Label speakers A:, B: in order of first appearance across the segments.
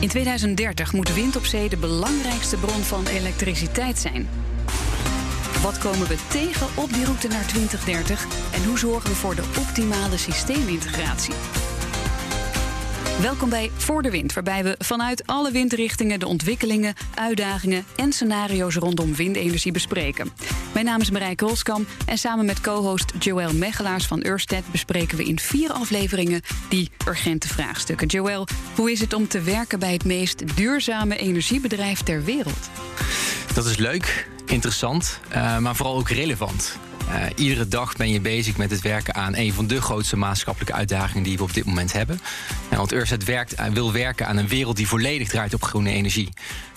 A: In 2030 moet wind op zee de belangrijkste bron van elektriciteit zijn. Wat komen we tegen op die route naar 2030 en hoe zorgen we voor de optimale systeemintegratie? Welkom bij Voor de Wind, waarbij we vanuit alle windrichtingen de ontwikkelingen, uitdagingen en scenario's rondom windenergie bespreken. Mijn naam is Marijke Roskam en samen met co-host Joël Mechelaars van Ørsted bespreken we in vier afleveringen die urgente vraagstukken. Joël, hoe is het om te werken bij het meest duurzame energiebedrijf ter wereld?
B: Dat is leuk, interessant, uh, maar vooral ook relevant. Uh, iedere dag ben je bezig met het werken aan een van de grootste maatschappelijke uitdagingen die we op dit moment hebben. Uh, want Ørsted werkt, uh, wil werken aan een wereld die volledig draait op groene energie.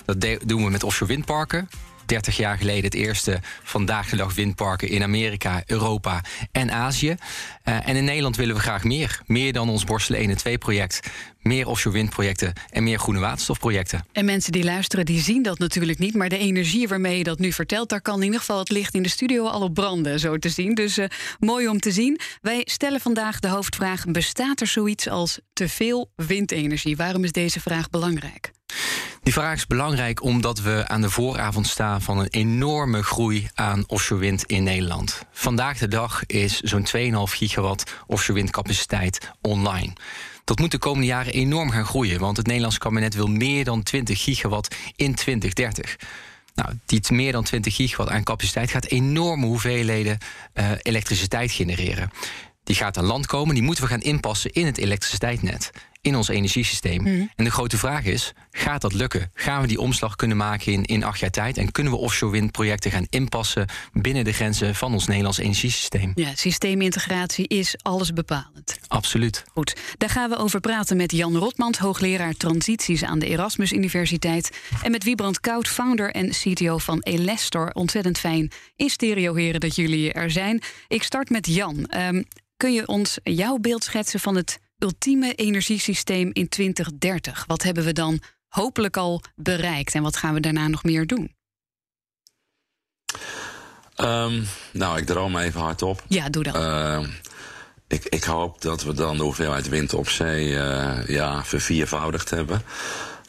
B: Dat doen we met offshore windparken. 30 jaar geleden het eerste vandaag de dag windparken in Amerika, Europa en Azië. Uh, en in Nederland willen we graag meer. Meer dan ons Borselen 1 en 2 project. Meer offshore windprojecten en meer groene waterstofprojecten.
A: En mensen die luisteren, die zien dat natuurlijk niet. Maar de energie waarmee je dat nu vertelt, daar kan in ieder geval het licht in de studio al op branden, zo te zien. Dus uh, mooi om te zien. Wij stellen vandaag de hoofdvraag: bestaat er zoiets als te veel windenergie? Waarom is deze vraag belangrijk?
B: Die vraag is belangrijk omdat we aan de vooravond staan van een enorme groei aan offshore wind in Nederland. Vandaag de dag is zo'n 2,5 gigawatt offshore windcapaciteit online. Dat moet de komende jaren enorm gaan groeien, want het Nederlands kabinet wil meer dan 20 gigawatt in 2030. Nou, die meer dan 20 gigawatt aan capaciteit gaat enorme hoeveelheden uh, elektriciteit genereren. Die gaat aan land komen, die moeten we gaan inpassen in het elektriciteitsnet in ons energiesysteem. Mm. En de grote vraag is: gaat dat lukken? Gaan we die omslag kunnen maken in, in acht jaar tijd? En kunnen we offshore windprojecten gaan inpassen binnen de grenzen van ons Nederlands energiesysteem?
A: Ja, systeemintegratie is alles bepalend.
B: Absoluut.
A: Goed, daar gaan we over praten met Jan Rotmans, hoogleraar transities aan de Erasmus Universiteit. En met Wiebrand Koud, founder en CTO van Elestor. Ontzettend fijn in stereo, heren, dat jullie er zijn. Ik start met Jan. Um, kun je ons jouw beeld schetsen van het ultieme energiesysteem in 2030? Wat hebben we dan hopelijk al bereikt en wat gaan we daarna nog meer doen?
C: Um, nou, ik droom even hardop.
A: Ja, doe dat.
C: Uh, ik, ik, hoop dat we dan de hoeveelheid wind op zee uh, ja, verviervoudigd hebben.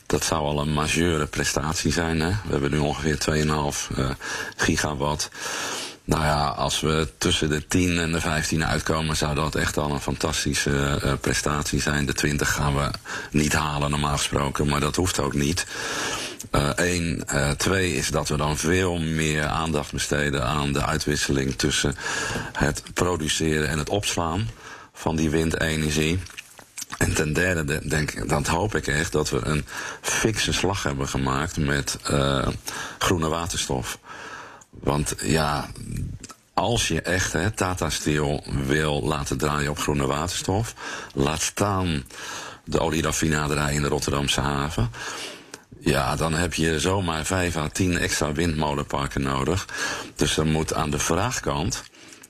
C: Dat zou al een majeure prestatie zijn. Hè? We hebben nu ongeveer 2,5 uh, gigawatt. Nou ja, als we tussen de 10 en de 15 uitkomen, zou dat echt al een fantastische uh, prestatie zijn. De 20 gaan we niet halen, normaal gesproken, maar dat hoeft ook niet. Eén. Uh, uh, twee is dat we dan veel meer aandacht besteden aan de uitwisseling tussen het produceren en het opslaan van die windenergie. En ten derde denk dat hoop ik echt dat we een fikse slag hebben gemaakt met groene waterstof. Want ja, als je echt hè, Tata Steel wil laten draaien op groene waterstof, laat staan de olieraffinaderij in de Rotterdamse haven. Ja, dan heb je zomaar 5 à 10 extra windmolenparken nodig. Dus er moet aan de vraagkant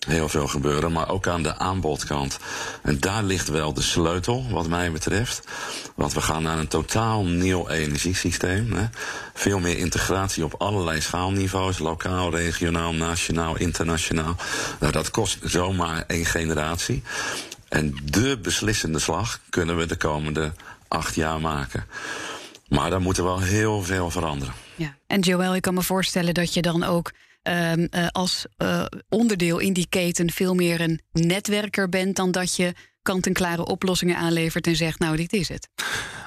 C: heel veel gebeuren, maar ook aan de aanbodkant. En daar ligt wel de sleutel, wat mij betreft. Want we gaan naar een totaal nieuw energiesysteem. Hè. Veel meer integratie op allerlei schaalniveaus: lokaal, regionaal, nationaal, internationaal. Nou, dat kost zomaar één generatie. En de beslissende slag kunnen we de komende acht jaar maken. Maar daar moet er wel heel veel veranderen.
A: Ja. En Joël, ik kan me voorstellen dat je dan ook uh, als uh, onderdeel in die keten veel meer een netwerker bent dan dat je kant-en-klare oplossingen aanlevert en zegt: Nou, dit is het.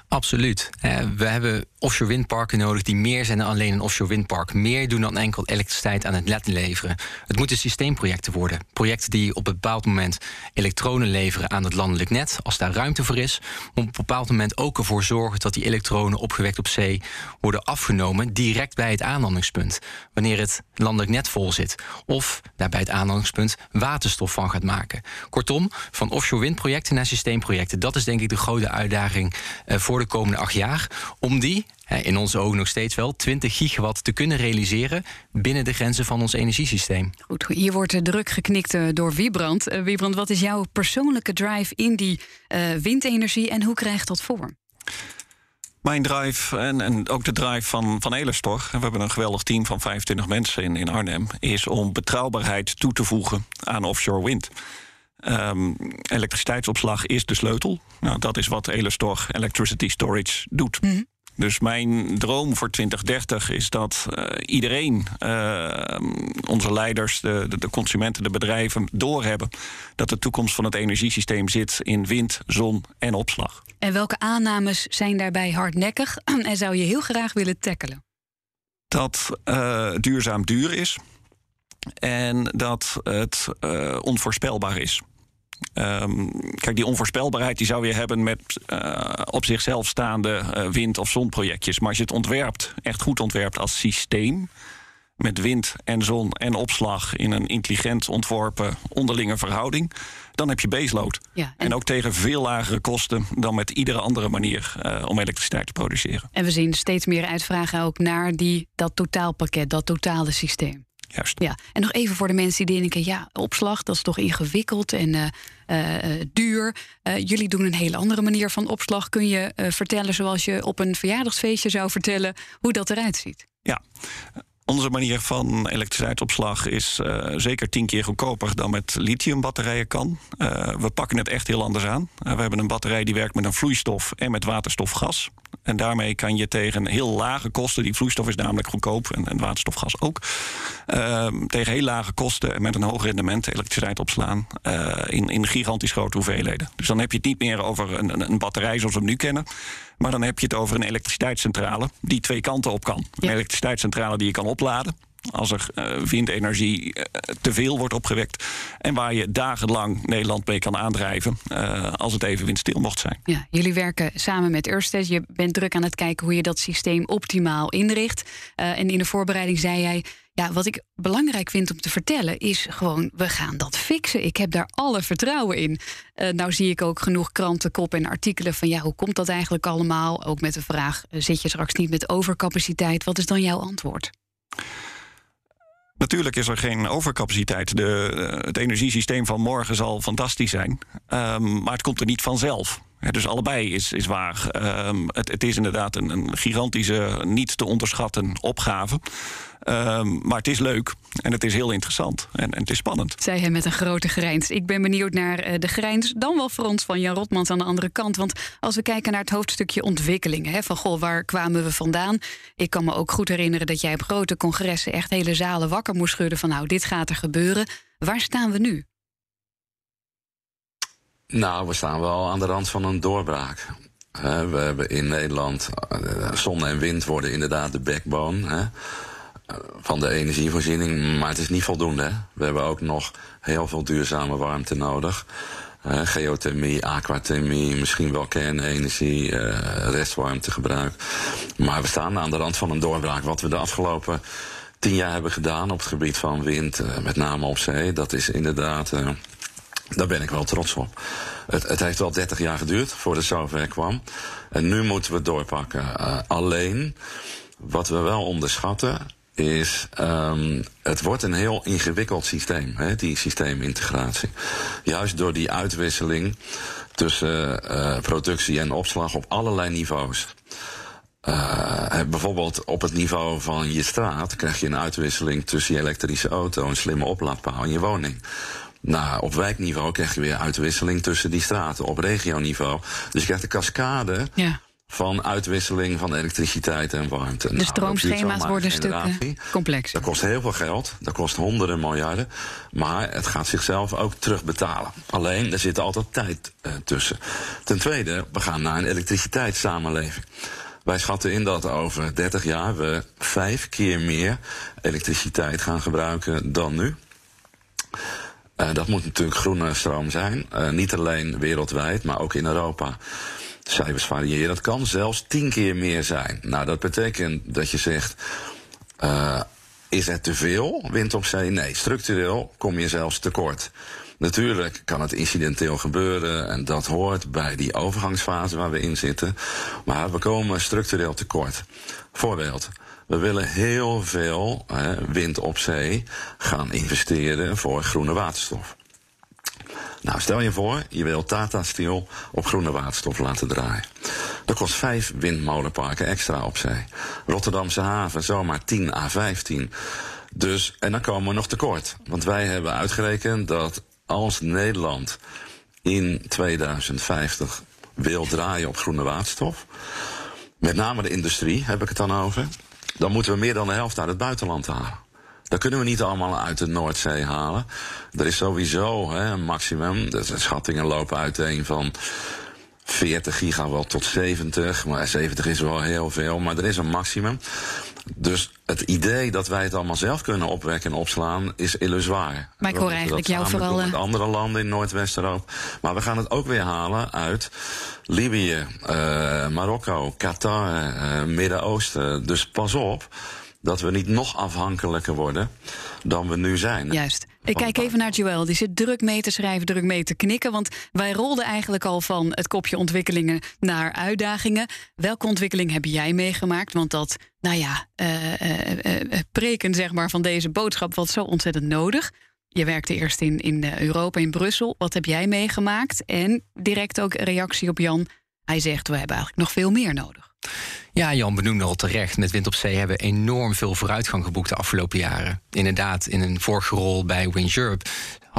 B: Absoluut. Uh, we hebben offshore windparken nodig die meer zijn dan alleen een offshore windpark. Meer doen dan enkel elektriciteit aan het net leveren. Het moeten systeemprojecten worden. Projecten die op een bepaald moment elektronen leveren aan het landelijk net, als daar ruimte voor is. Maar op een bepaald moment ook ervoor zorgen dat die elektronen opgewekt op zee worden afgenomen direct bij het aanlandingspunt. Wanneer het landelijk net vol zit. Of daar bij het aanlandingspunt waterstof van gaat maken. Kortom, van offshore windprojecten naar systeemprojecten. Dat is denk ik de grote uitdaging uh, voor de komende acht jaar. Om die in onze ogen nog steeds wel 20 gigawatt te kunnen realiseren binnen de grenzen van ons energiesysteem.
A: Goed, hier wordt druk geknikt door Wiebrand. Uh, Wiebrand, wat is jouw persoonlijke drive in die uh, windenergie en hoe krijgt dat vorm?
D: Mijn drive en, en ook de drive van, van Elestor, we hebben een geweldig team van 25 mensen in, in Arnhem, is om betrouwbaarheid toe te voegen aan offshore wind. Um, elektriciteitsopslag is de sleutel. Nou, dat is wat Elestor Electricity Storage doet.
A: Mm -hmm.
D: Dus mijn droom voor 2030 is dat uh, iedereen, uh, onze leiders, de, de, de, consumenten, de bedrijven, doorhebben dat de toekomst van het energiesysteem zit in wind, zon en opslag.
A: En welke aannames zijn daarbij hardnekkig en zou je heel graag willen tackelen?
D: Dat uh, duurzaam duur is en dat het onvoorspelbaar is. Um, kijk, die onvoorspelbaarheid die zou je hebben met uh, op zichzelf staande uh, wind- of zonprojectjes. Maar als je het ontwerpt, echt goed ontwerpt als systeem. Met wind en zon en opslag in een intelligent ontworpen onderlinge verhouding. Dan heb je baseload. Ja, en... en... ook tegen veel lagere kosten dan met iedere andere manier uh, om elektriciteit te produceren.
A: En we zien steeds meer uitvragen ook naar die, dat totaalpakket, dat totale systeem.
D: Juist.
A: Ja, en nog even voor de mensen die denken: ja, opslag, dat is toch ingewikkeld en uh, uh, duur. jullie doen een hele andere manier van opslag. Kun je vertellen, zoals je op een verjaardagsfeestje zou vertellen, hoe dat eruit ziet?
D: Ja, onze manier van elektriciteitsopslag is uh, zeker tien keer goedkoper dan met lithiumbatterijen kan. Uh, we pakken het echt heel anders aan. Uh, we hebben een batterij die werkt met een vloeistof en met waterstofgas. En daarmee kan je tegen heel lage kosten, die vloeistof is namelijk goedkoop en, en waterstofgas ook, ehm, tegen heel lage kosten en met een hoog rendement elektriciteit opslaan in, in gigantisch grote hoeveelheden. Dus dan heb je het niet meer over een, een batterij zoals we hem nu kennen. Maar dan heb je het over een elektriciteitscentrale die twee kanten op kan. Een elektriciteitscentrale die je kan opladen als er windenergie uh, te veel wordt opgewekt. En waar je dagenlang Nederland mee kan aandrijven uh, als het even windstil mocht zijn.
A: Ja, jullie werken samen met Ørsted. Je bent druk aan het kijken hoe je dat systeem optimaal inricht. en in de voorbereiding zei jij. Ja, wat ik belangrijk vind om te vertellen is gewoon, we gaan dat fixen. Ik heb daar alle vertrouwen in. Nou zie ik ook genoeg krantenkop en artikelen van ja, hoe komt dat eigenlijk allemaal? Ook met de vraag, zit je straks niet met overcapaciteit? Wat is dan jouw antwoord?
D: Natuurlijk is er geen overcapaciteit. De, uh, het energiesysteem van morgen zal fantastisch zijn. Um, maar het komt er niet vanzelf. Dus allebei is, is waar. Um, het, het, is inderdaad een, een, gigantische, niet te onderschatten opgave. Um, maar het is leuk en het is heel interessant en, en, het is spannend.
A: Zei hij met een grote grijns. Ik ben benieuwd naar uh, de grijns, dan wel voor ons van Jan Rotmans aan de andere kant. Want als we kijken naar het hoofdstukje ontwikkelingen, hè, van goh, waar kwamen we vandaan? Ik kan me ook goed herinneren dat jij op grote congressen echt hele zalen wakker moest schudden van nou, dit gaat er gebeuren. Waar staan we nu?
C: Nou, we staan wel aan de rand van een doorbraak. we hebben in Nederland uh, zon en wind worden inderdaad de backbone. Van de energievoorziening. Maar het is niet voldoende. We hebben ook nog heel veel duurzame warmte nodig. Geothermie, aquathermie, misschien wel kernenergie, uh, restwarmtegebruik. Maar we staan aan de rand van een doorbraak. Wat we de afgelopen tien jaar hebben gedaan op het gebied van wind, uh, met name op zee, dat is inderdaad. Daar ben ik wel trots op. Het, het, heeft wel 30 jaar geduurd voordat het zover kwam. En nu moeten we het doorpakken. alleen, wat we wel onderschatten, is um, het wordt een heel ingewikkeld systeem, hè, die systeemintegratie. Juist door die uitwisseling tussen uh, productie en opslag op allerlei niveaus. Uh, bijvoorbeeld op het niveau van je straat krijg je een uitwisseling tussen je elektrische auto, een slimme oplaadpaal en je woning. Nou, op wijkniveau krijg je weer uitwisseling tussen die straten. Op regioniveau. Dus je krijgt een cascade ja van uitwisseling van elektriciteit en warmte.
A: De nou, stroomschema's worden stukken complex.
C: Dat kost heel veel geld, dat kost honderden miljarden. Maar het gaat zichzelf ook terugbetalen. Alleen, er zit altijd tijd uh, tussen. Ten tweede, we gaan naar een elektriciteitssamenleving. Wij schatten in dat over 30 jaar we vijf keer meer elektriciteit gaan gebruiken dan nu. Uh, dat moet natuurlijk groene stroom zijn. Uh, niet alleen wereldwijd, maar ook in Europa cijfers variëren. Dat kan zelfs tien keer meer zijn. Nou, dat betekent dat je zegt. Uh, is er te veel wind op zee? Nee, structureel kom je zelfs tekort. Natuurlijk kan het incidenteel gebeuren en dat hoort bij die overgangsfase waar we in zitten. Maar we komen structureel tekort. Voorbeeld. We willen heel veel wind op zee gaan investeren voor groene waterstof. Nou, stel je voor, je wil Tata Steel op groene waterstof laten draaien. Dat kost vijf windmolenparken extra op zee. Rotterdamse haven zomaar 10 à 15. Dus, en dan komen we nog tekort. Want wij hebben uitgerekend dat als Nederland in 2050 wil draaien op groene waterstof, met name de industrie heb ik het dan over, dan moeten we meer dan de helft uit het buitenland halen. Dat kunnen we niet allemaal uit de Noordzee halen. Er is sowieso hè, een maximum. De schattingen lopen uiteen van 40 gigawatt tot 70. Maar 70 is wel heel veel, maar er is een maximum. Dus het idee dat wij het allemaal zelf kunnen opwekken en opslaan is illusoir.
A: Maar ik hoor eigenlijk jou vooral.
C: Met eh, andere landen in Noordwest-Europa. Maar we gaan het ook weer halen uit Libië, uh, Marokko, Qatar, uh, Midden-Oosten. Dus pas op dat we niet nog afhankelijker worden dan we nu zijn.
A: Juist. Ik kijk even naar Joël. Die zit druk mee te schrijven, druk mee te knikken. Want wij rolden eigenlijk al van het kopje ontwikkelingen naar uitdagingen. Welke ontwikkeling heb jij meegemaakt? Want dat, nou ja, uh, preken zeg maar, van deze boodschap was zo ontzettend nodig. Je werkte eerst in, in Europa, in Brussel. Wat heb jij meegemaakt? En direct ook reactie op Jan. Hij zegt, we hebben eigenlijk nog veel meer nodig.
B: Ja, Jan benoemde al terecht. Met Wind op Zee hebben we enorm veel vooruitgang geboekt de afgelopen jaren. Inderdaad, in een vorige rol bij Wind Europe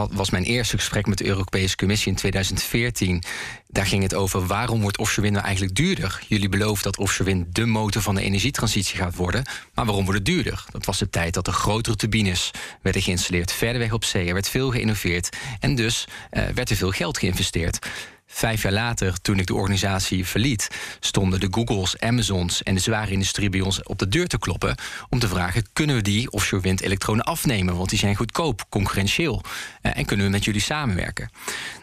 B: was mijn eerste gesprek met de Europese Commissie in 2014. Daar ging het over waarom wordt offshore wind nou eigenlijk duurder? Jullie beloven dat offshore wind de motor van de energietransitie gaat worden. Maar waarom wordt het duurder? Dat was de tijd dat er grotere turbines werden geïnstalleerd. Verder weg op zee, er werd veel geïnnoveerd. En dus uh, werd er veel geld geïnvesteerd. Vijf jaar later, toen ik de organisatie verliet, stonden de Googles, Amazons en de zware industrie bij ons op de deur te kloppen om te vragen: kunnen we die offshore windelektronen afnemen? Want die zijn goedkoop, concurrentieel. Uh, en kunnen we met jullie samenwerken?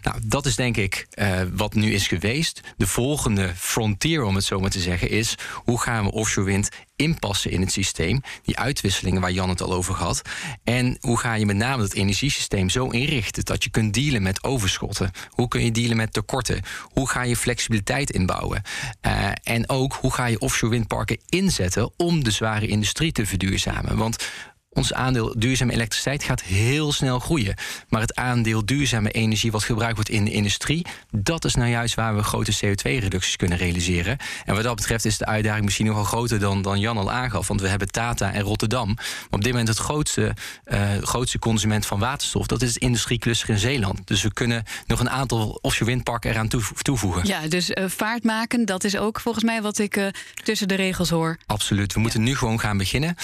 B: Nou, dat is denk ik uh, wat nu is geweest. De volgende frontier, om het zo maar te zeggen, is hoe gaan we offshore wind inpassen in het systeem. Die uitwisselingen waar Jan het al over had. En hoe ga je met name het energiesysteem zo inrichten dat je kunt dealen met overschotten? Hoe kun je dealen met tekorten? Hoe ga je flexibiliteit inbouwen? Uh, en ook hoe ga je offshore windparken inzetten om de zware industrie te verduurzamen? Want ons aandeel duurzame elektriciteit gaat heel snel groeien. Maar het aandeel duurzame energie wat gebruikt wordt in de industrie, dat is nou juist waar we grote CO2-reducties kunnen realiseren. En wat dat betreft is de uitdaging misschien nog wel groter dan, dan Jan al aangaf. Want we hebben Tata en Rotterdam. Maar op dit moment het grootste, uh, grootste consument van waterstof, dat is het industriecluster in Zeeland. Dus we kunnen nog een aantal offshore windparken eraan toevoegen.
A: Ja, dus uh, vaart maken, dat is ook volgens mij wat ik uh, tussen de regels hoor.
B: Absoluut. We moeten nu gewoon gaan beginnen.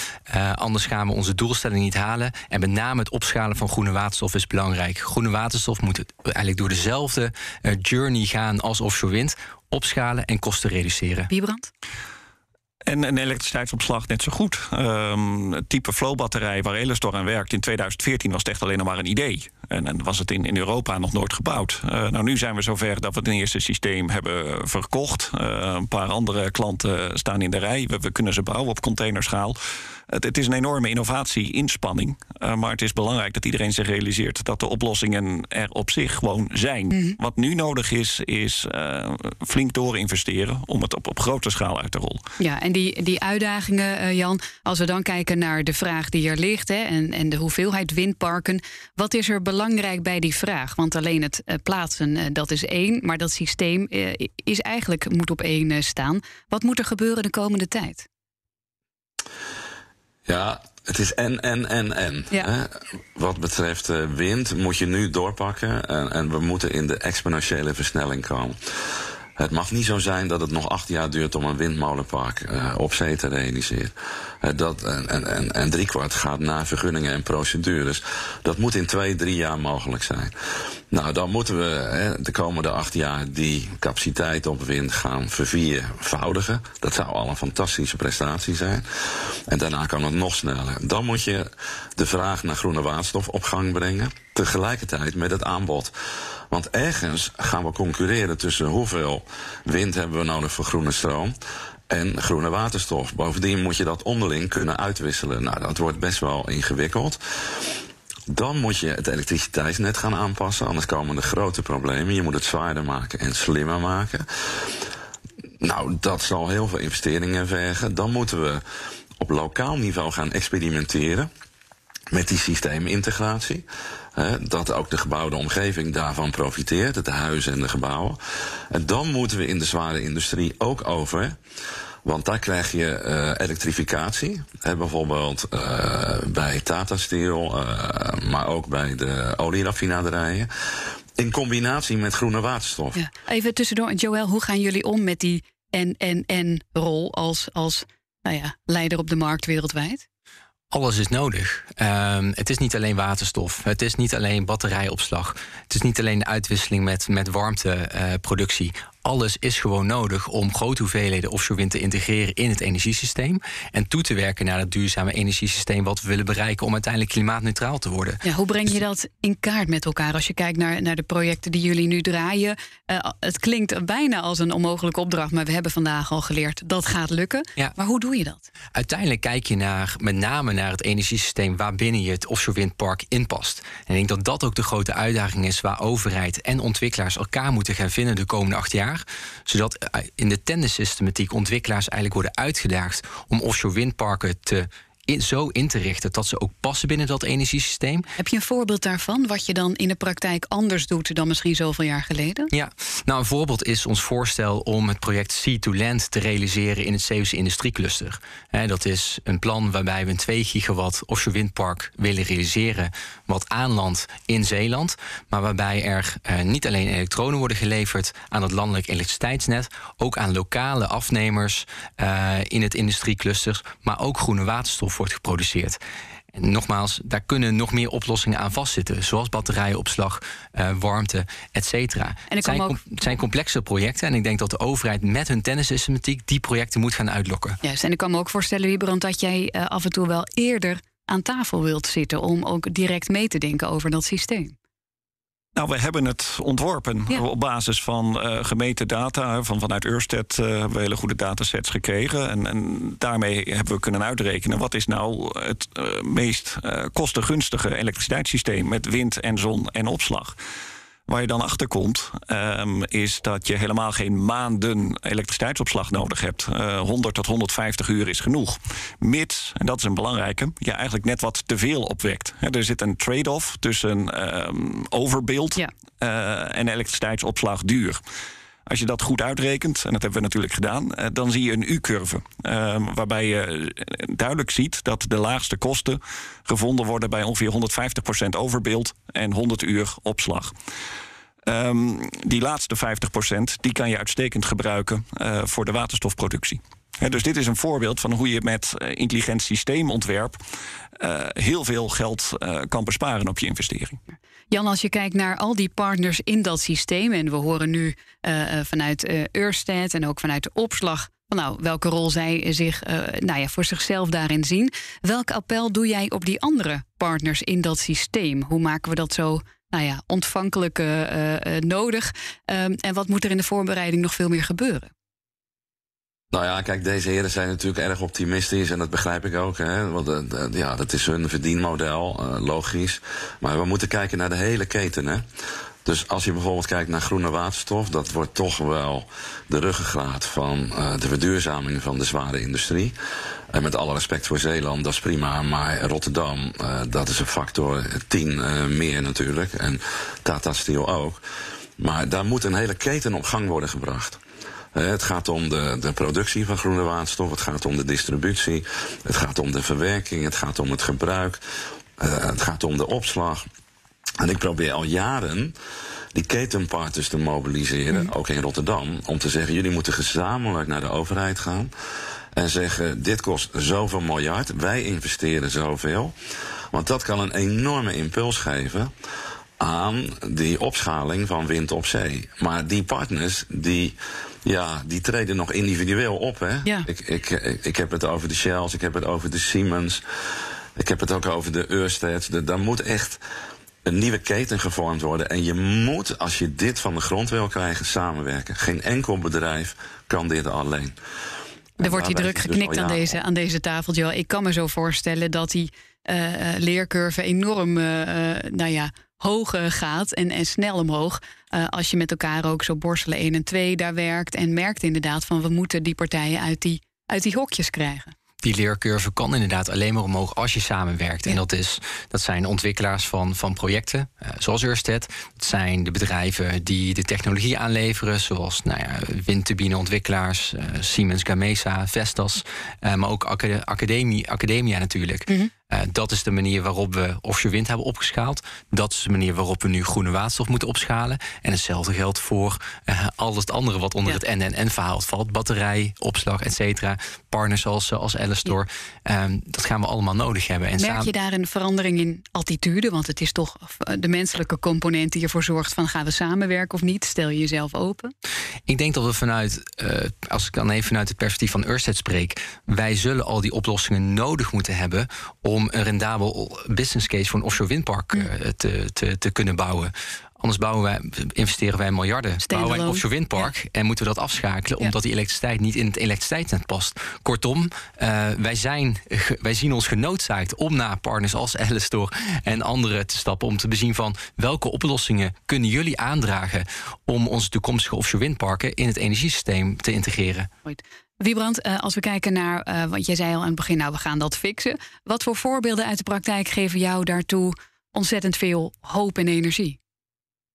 B: anders gaan we onze doelstelling niet halen. En met name het opschalen van groene waterstof is belangrijk. Groene waterstof moet eigenlijk door dezelfde uh, journey gaan als offshore wind. Opschalen en kosten reduceren.
A: Wiebrand?
D: En een elektriciteitsopslag net zo goed. Um, het type flowbatterij waar Elestor aan werkt in 2014 was het echt alleen nog maar een idee. En, en was het in, in Europa nog nooit gebouwd. Uh, nou, nu zijn we zover dat we het eerste systeem hebben verkocht. Uh, een paar andere klanten staan in de rij. We, we kunnen ze bouwen op containerschaal. Het, het is een enorme innovatie-inspanning. Uh, maar het is belangrijk dat iedereen zich realiseert dat de oplossingen er op zich gewoon zijn. Mm -hmm. Wat nu nodig is, is flink doorinvesteren om het op, op grote schaal uit te rollen.
A: Ja, en die, die uitdagingen, uh, Jan, als we dan kijken naar de vraag die er ligt hè, en, en de hoeveelheid windparken, wat is er belangrijk bij die vraag? Want alleen het plaatsen, dat is één, maar dat systeem is eigenlijk moet op één staan. Wat moet er gebeuren de komende tijd?
C: Ja, het is en, en, en, en. Ja. Hè? Wat betreft wind moet je nu doorpakken en, en we moeten in de exponentiële versnelling komen. Het mag niet zo zijn dat het nog acht jaar duurt om een windmolenpark uh, op zee te realiseren. Uh, dat, en, en, en driekwart gaat naar vergunningen en procedures. Dat moet in twee, drie jaar mogelijk zijn. Nou, dan moeten we hè, de komende acht jaar die capaciteit op wind gaan verviervoudigen. Dat zou al een fantastische prestatie zijn. En daarna kan het nog sneller. Dan moet je de vraag naar groene waterstof op gang brengen. Tegelijkertijd met het aanbod. Want ergens gaan we concurreren tussen hoeveel wind hebben we nodig voor groene stroom en groene waterstof. Bovendien moet je dat onderling kunnen uitwisselen. Nou, dat wordt best wel ingewikkeld. Dan moet je het elektriciteitsnet gaan aanpassen, anders komen er grote problemen. Je moet het zwaarder maken en slimmer maken. Nou, dat zal heel veel investeringen vergen. Dan moeten we op lokaal niveau gaan experimenteren met die systeemintegratie. Dat ook de gebouwde omgeving daarvan profiteert, de huizen en de gebouwen. En dan moeten we in de zware industrie ook over. Want daar krijg je uh, elektrificatie. Bijvoorbeeld uh, bij Tata Steel, uh, maar ook bij de olieraffinaderijen. In combinatie met groene waterstof. Ja.
A: Even tussendoor, Joël, hoe gaan jullie om met die en rol als, als nou ja, leider op de markt wereldwijd?
B: Alles is nodig. Ehm, het is niet alleen waterstof. Het is niet alleen batterijopslag. Het is niet alleen de uitwisseling met, met warmteproductie alles is gewoon nodig om grote hoeveelheden offshore wind te integreren in het energiesysteem. En toe te werken naar het duurzame energiesysteem wat we willen bereiken om uiteindelijk klimaatneutraal te worden.
A: Ja, hoe breng je dat in kaart met elkaar als je kijkt naar, naar de projecten die jullie nu draaien? Uh, het klinkt bijna als een onmogelijke opdracht, maar we hebben vandaag al geleerd dat gaat lukken. Ja. Maar hoe doe je dat?
B: Uiteindelijk kijk je naar, met name naar het energiesysteem waarbinnen je het offshore windpark inpast. En ik denk dat dat ook de grote uitdaging is waar overheid en ontwikkelaars elkaar moeten gaan vinden de komende acht jaar zodat eh, in de tendensystematiek ontwikkelaars eigenlijk worden uitgedaagd om offshore windparken te zo in te richten dat ze ook passen binnen dat energiesysteem.
A: Heb je een voorbeeld daarvan, wat je dan in de praktijk anders doet dan misschien zoveel jaar geleden?
B: Ja, nou een voorbeeld is ons voorstel om het project Sea to Land te realiseren in het Zeeuwse industriecluster. dat is een plan waarbij we een 2 gigawatt offshore windpark willen realiseren, wat aanlandt in Zeeland, maar waarbij er eh, niet alleen elektronen worden geleverd aan het landelijk elektriciteitsnet, ook aan lokale afnemers uh, in het industriecluster, maar ook groene waterstof wordt geproduceerd. En nogmaals, daar kunnen nog meer oplossingen aan vastzitten, zoals batterijopslag, uh, warmte, et cetera. Het zijn, ook... zijn, complexe projecten en ik denk dat de overheid met hun tennissystematiek die projecten moet gaan uitlokken.
A: Juist, en ik kan me ook voorstellen, Wiebrand, dat jij uh, af en toe wel eerder aan tafel wilt zitten om ook direct mee te denken over dat systeem.
D: Nou, we hebben het ontworpen op basis van uh, gemeten data. Van, vanuit Ørsted uh, hebben we hele goede datasets gekregen. En, en, daarmee hebben we kunnen uitrekenen... wat is nou het uh, meest kostengunstige elektriciteitssysteem... met wind en zon en opslag. Waar je dan achter komt, um, is dat je helemaal geen maanden elektriciteitsopslag nodig hebt. Uh, 100 tot 150 uur is genoeg. Mits, en dat is een belangrijke, je eigenlijk net wat te veel opwekt. He, er zit een trade-off tussen um, overbeeld ja. uh, en elektriciteitsopslag duur. Als je dat goed uitrekent, en dat hebben we natuurlijk gedaan, uh, dan zie je een U-curve. Uh, waarbij je duidelijk ziet dat de laagste kosten gevonden worden bij ongeveer 150% overbeeld en 100 uur opslag. Um, die laatste 50% die kan je uitstekend gebruiken uh, voor de waterstofproductie. Dus dit is een voorbeeld van hoe je met uh, intelligent systeemontwerp uh, heel veel geld kan besparen op je investering.
A: Jan, als je kijkt naar al die partners in dat systeem, en we horen nu vanuit Ørsted en ook vanuit de opslag nou, welke rol zij zich nou ja, voor zichzelf daarin zien. Welk appel doe jij op die andere partners in dat systeem? Hoe maken we dat zo nou ja, ontvankelijk nodig? Um, en wat moet er in de voorbereiding nog veel meer gebeuren?
C: Nou ja, kijk, deze heren zijn natuurlijk erg optimistisch en dat begrijp ik ook. Hè, want uh, ja, dat is hun verdienmodel, logisch. Maar we moeten kijken naar de hele keten. Hè. Dus als je bijvoorbeeld kijkt naar groene waterstof, dat wordt toch wel de ruggengraat van uh, de verduurzaming van de zware industrie. En met alle respect voor Zeeland, dat is prima. Maar Rotterdam, dat is een factor 10 uh, meer natuurlijk. En Tata Steel ook. Maar daar moet een hele keten op gang worden gebracht. Het gaat om de, de productie van groene waterstof, het gaat om de distributie, het gaat om de verwerking, het gaat om het gebruik, het gaat om de opslag. En ik probeer al jaren die ketenpartners te mobiliseren, mm. ook in Rotterdam, om te zeggen: jullie moeten gezamenlijk naar de overheid gaan. En zeggen: dit kost zoveel miljard, wij investeren zoveel. Want dat kan een enorme impuls geven aan die opschaling van wind op zee. Maar die partners, die, ja, die treden nog individueel op. Hè? Ja. Ik, ik, ik heb het over de Shells, ik heb het over de Siemens. Ik heb het ook over de Ørsted. Daar moet echt een nieuwe keten gevormd worden. En je moet, als je dit van de grond wil krijgen, samenwerken. Geen enkel bedrijf kan dit alleen.
A: Er wordt hier druk geknikt aan, deze, aan deze tafel, Joel. Ik kan me zo voorstellen dat die uh, leercurve enorm uh, nou ja, hoog gaat en, en snel omhoog. als je met elkaar ook zo borstelen 1 en 2 daar werkt. En merkt inderdaad van we moeten die partijen uit die, uit die hokjes krijgen
B: die leercurve kan inderdaad alleen maar omhoog als je samenwerkt. En dat, is, dat zijn ontwikkelaars van, van projecten, uh, zoals Ørsted. Dat zijn de bedrijven die de technologie aanleveren, zoals nou ja, windturbineontwikkelaars, uh, Siemens Gamesa, Vestas. Maar ook academie, academia natuurlijk. Mhm. Uh, dat is de manier waarop we offshore wind hebben opgeschaald. Dat is de manier waarop we nu groene waterstof moeten opschalen. En hetzelfde geldt voor uh, al het andere wat onder ja. het NNN-verhaal valt. Batterij, opslag, et cetera. Partners zoals, als Alistor. Ja. Um, dat gaan we allemaal nodig hebben.
A: En Merk je daar een verandering in attitude? Want het is toch de menselijke component die ervoor zorgt van gaan we samenwerken of niet? Stel je jezelf open?
B: Ik denk dat we vanuit, uh, als ik dan even vanuit het perspectief van Ørsted spreek, wij zullen al die oplossingen nodig moeten hebben om een rendabel business case voor een offshore windpark uh, te, te, te kunnen bouwen. Anders bouwen wij, investeren wij miljarden. Bouwen wij een offshore windpark ja. en moeten we dat afschakelen omdat die elektriciteit niet in het elektriciteitsnet past. Kortom, uh, wij, zijn, wij zien ons genoodzaakt om naar partners als Alistor en anderen te stappen om te bezien van welke oplossingen kunnen jullie aandragen om onze toekomstige offshore windparken in het energiesysteem te integreren.
A: Wiebrand, uh, als we kijken naar, uh, want jij zei al aan het begin, nou we gaan dat fixen. Wat voor voorbeelden uit de praktijk geven jou daartoe ontzettend veel hoop en energie?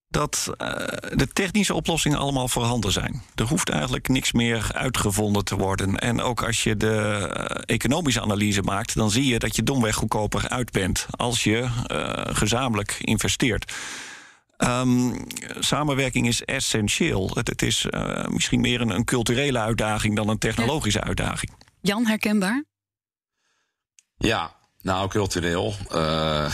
D: dat uh, de technische oplossingen allemaal voorhanden zijn. Er hoeft eigenlijk niks meer uitgevonden te worden. En ook als je de economische analyse maakt, dan zie je dat je domweg goedkoper uit bent als je uh, gezamenlijk investeert. Um, samenwerking is essentieel. Het, het is misschien meer een, een, culturele uitdaging dan een technologische uitdaging.
A: Jan, herkenbaar?
C: Ja, nou, cultureel. Uh,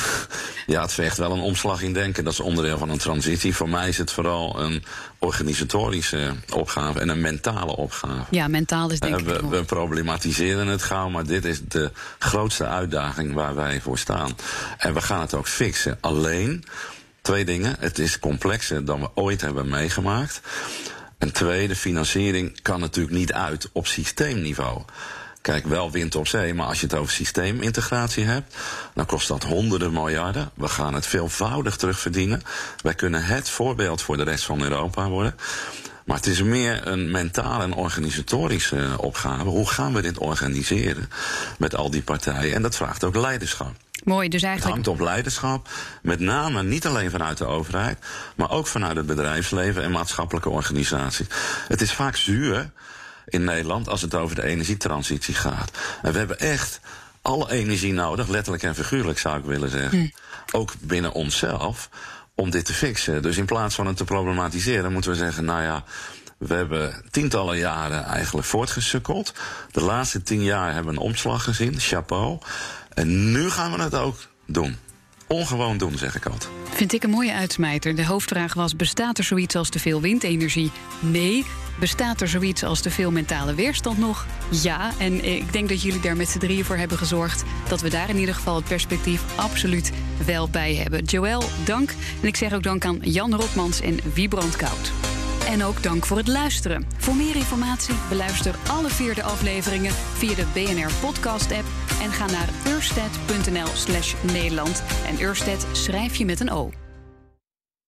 C: ja, het vecht wel een omslag in denken. Dat is onderdeel van een transitie. Voor mij is het vooral een organisatorische opgave en een mentale opgave.
A: Ja, mentaal is denk
C: uh, we,
A: ik.
C: We problematiseren het gauw, maar dit is de grootste uitdaging waar wij voor staan. En we gaan het ook fixen. Alleen, twee dingen. Het is complexer dan we ooit hebben meegemaakt. En twee, de financiering kan natuurlijk niet uit op systeemniveau. Kijk, wel wind op zee, maar als je het over systeemintegratie hebt, dan kost dat honderden miljarden. We gaan het veelvoudig terugverdienen. Wij kunnen het voorbeeld voor de rest van Europa worden. Maar het is meer een mentale en organisatorische opgave. Hoe gaan we dit organiseren met al die partijen? En dat vraagt ook leiderschap.
A: Mooi, dus eigenlijk.
C: Het hangt op leiderschap. Met name niet alleen vanuit de overheid, maar ook vanuit het bedrijfsleven en maatschappelijke organisaties. Het is vaak zuur in Nederland als het over de energietransitie gaat. En we hebben echt alle energie nodig, letterlijk en figuurlijk zou ik willen zeggen. Hm. Ook binnen onszelf, om dit te fixen. Dus in plaats van het te problematiseren, moeten we zeggen, nou ja. We hebben tientallen jaren eigenlijk voortgesukkeld. De laatste tien jaar hebben we een omslag gezien, chapeau. En nu gaan we het ook doen ongewoon doen, zeg ik altijd.
A: Vind ik een mooie uitsmijter. De hoofdvraag was: bestaat er zoiets als te veel windenergie? Nee. Bestaat er zoiets als te veel mentale weerstand nog? Ja. En ik denk dat jullie daar met z'n drieën voor hebben gezorgd dat we daar in ieder geval het perspectief absoluut wel bij hebben. Joël, dank. En ik zeg ook dank aan Jan Rotmans en Wiebrand Koud. En ook dank voor het luisteren. Voor meer informatie beluister alle vierde afleveringen via de BNR Podcast app en ga naar ursted.nl slash Nederland. En Ursted schrijf je met een O.